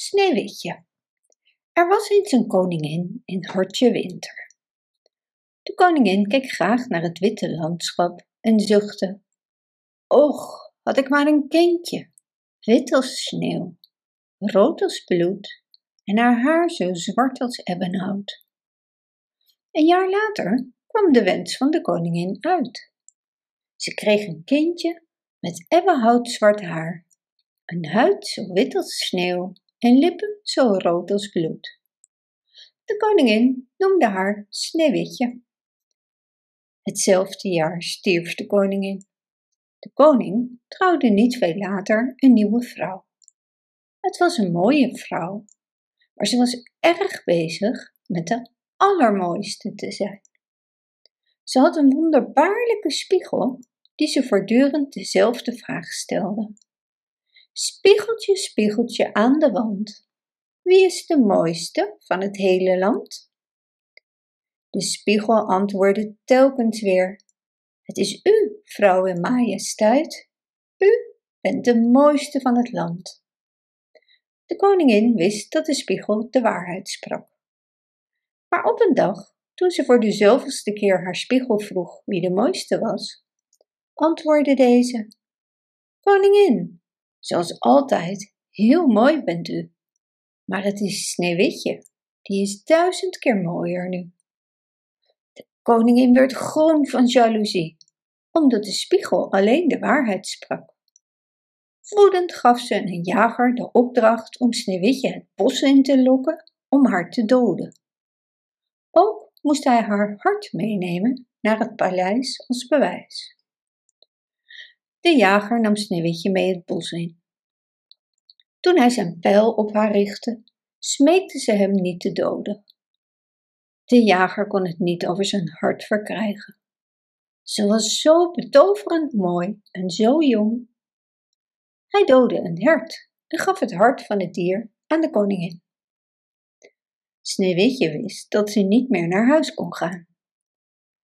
Sneeuwwitje. Er was eens een koningin in hartje winter. De koningin keek graag naar het witte landschap en zuchtte. Och, had ik maar een kindje, wit als sneeuw, rood als bloed en haar haar zo zwart als ebbenhout. Een jaar later kwam de wens van de koningin uit. Ze kreeg een kindje met ebbenhoutzwart haar, een huid zo wit als sneeuw en lippen zo rood als bloed. De koningin noemde haar Sneeuwwitje. Hetzelfde jaar stierf de koningin. De koning trouwde niet veel later een nieuwe vrouw. Het was een mooie vrouw, maar ze was erg bezig met de allermooiste te zijn. Ze had een wonderbaarlijke spiegel die ze voortdurend dezelfde vraag stelde. Spiegeltje, spiegeltje aan de wand, wie is de mooiste van het hele land? De spiegel antwoordde telkens weer: Het is u, vrouw en majesteit. U bent de mooiste van het land. De koningin wist dat de spiegel de waarheid sprak. Maar op een dag, toen ze voor de zoveelste keer haar spiegel vroeg wie de mooiste was, antwoordde deze: Koningin, zoals altijd, heel mooi bent u. Maar het is Sneeuwwitje, die is duizend keer mooier nu. De koningin werd groen van jaloezie, omdat de spiegel alleen de waarheid sprak. Woedend gaf ze een jager de opdracht om Sneeuwwitje het bos in te lokken om haar te doden. Ook moest hij haar hart meenemen naar het paleis als bewijs. De jager nam Sneeuwwitje mee het bos in. Toen hij zijn pijl op haar richtte, smeekte ze hem niet te doden. De jager kon het niet over zijn hart verkrijgen. Ze was zo betoverend mooi en zo jong. Hij doodde een hert en gaf het hart van het dier aan de koningin. Sneeuwwitje wist dat ze niet meer naar huis kon gaan.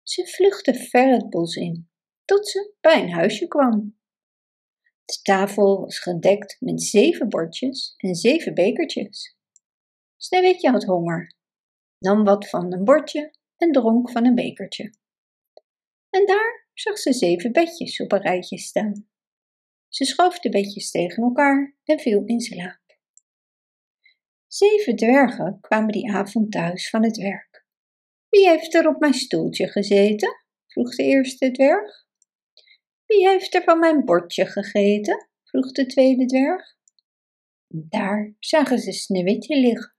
Ze vluchtte ver het bos in, tot ze bij een huisje kwam. De tafel was gedekt met zeven bordjes en zeven bekertjes. Sneeuwwitje had honger, nam wat van een bordje en dronk van een bekertje. En daar zag ze zeven bedjes op een rijtje staan. Ze schoof de bedjes tegen elkaar en viel in slaap. Zeven dwergen kwamen die avond thuis van het werk. Wie heeft er op mijn stoeltje gezeten? vroeg de eerste dwerg. Wie heeft er van mijn bordje gegeten? vroeg de tweede dwerg. Daar zagen ze Sneeuwwitje liggen.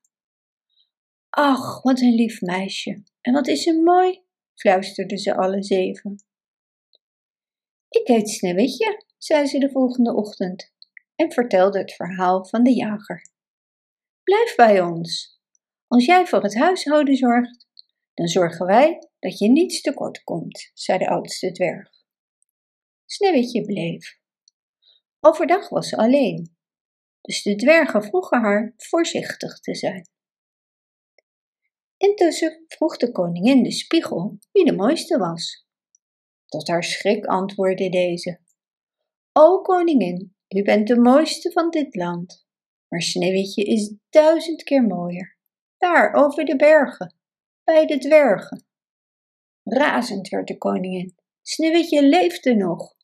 Ach, wat een lief meisje, en wat is ze mooi, fluisterden ze alle zeven. Ik heet Sneeuwwitje, zei ze de volgende ochtend en vertelde het verhaal van de jager. Blijf bij ons. Als jij voor het huishouden zorgt, dan zorgen wij dat je niets tekort komt, zei de oudste dwerg. Sneeuwwitje bleef. Overdag was ze alleen, dus de dwergen vroegen haar voorzichtig te zijn. Intussen vroeg de koningin de spiegel wie de mooiste was. Tot haar schrik antwoordde deze: O koningin, u bent de mooiste van dit land, maar Sneeuwwitje is duizend keer mooier, daar over de bergen, bij de dwergen. Razend werd de koningin. Sneeuwwitje leefde nog.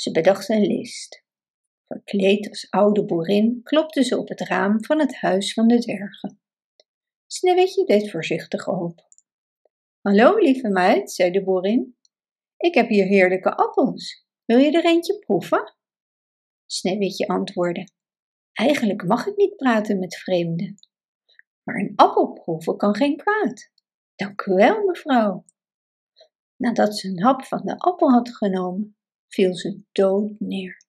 Ze bedacht een list. Verkleed als oude boerin klopte ze op het raam van het huis van de dwergen. Sneeuwwitje deed voorzichtig open. Hallo, lieve meid, zei de boerin. Ik heb hier heerlijke appels. Wil je er eentje proeven? Sneeuwwitje antwoordde. Eigenlijk mag ik niet praten met vreemden. Maar een appel proeven kan geen kwaad. Dank u wel, mevrouw. Nadat ze een hap van de appel had genomen, viel ze dood neer.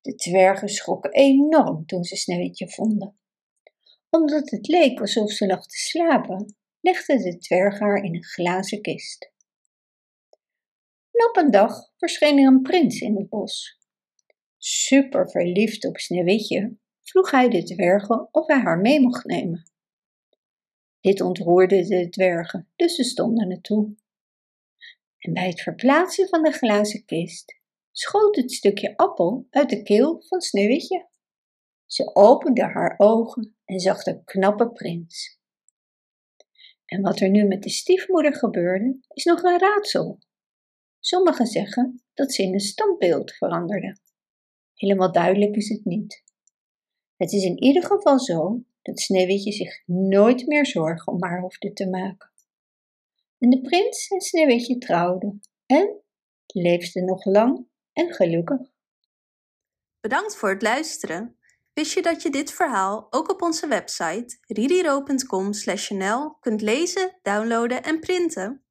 De dwergen schrokken enorm toen ze Sneeuwwitje vonden. Omdat het leek alsof ze lag te slapen, legde de dwerg haar in een glazen kist. En op een dag verscheen er een prins in het bos. Super verliefd op Sneeuwwitje vroeg hij de dwergen of hij haar mee mocht nemen. Dit ontroerde de dwergen, dus ze stonden het toe en bij het verplaatsen van de glazen kist schoot het stukje appel uit de keel van Sneeuwwitje. Ze opende haar ogen en zag de knappe prins. En wat er nu met de stiefmoeder gebeurde, is nog een raadsel. Sommigen zeggen dat ze in een standbeeld veranderde. Helemaal duidelijk is het niet. Het is in ieder geval zo dat Sneeuwwitje zich nooit meer zorgen om haar hoefde te maken. En de prins en Sneeuwwitje trouwden en leefden nog lang en gelukkig. Bedankt voor het luisteren. Wist je dat je dit verhaal ook op onze website ririro.com/nl kunt lezen, downloaden en printen?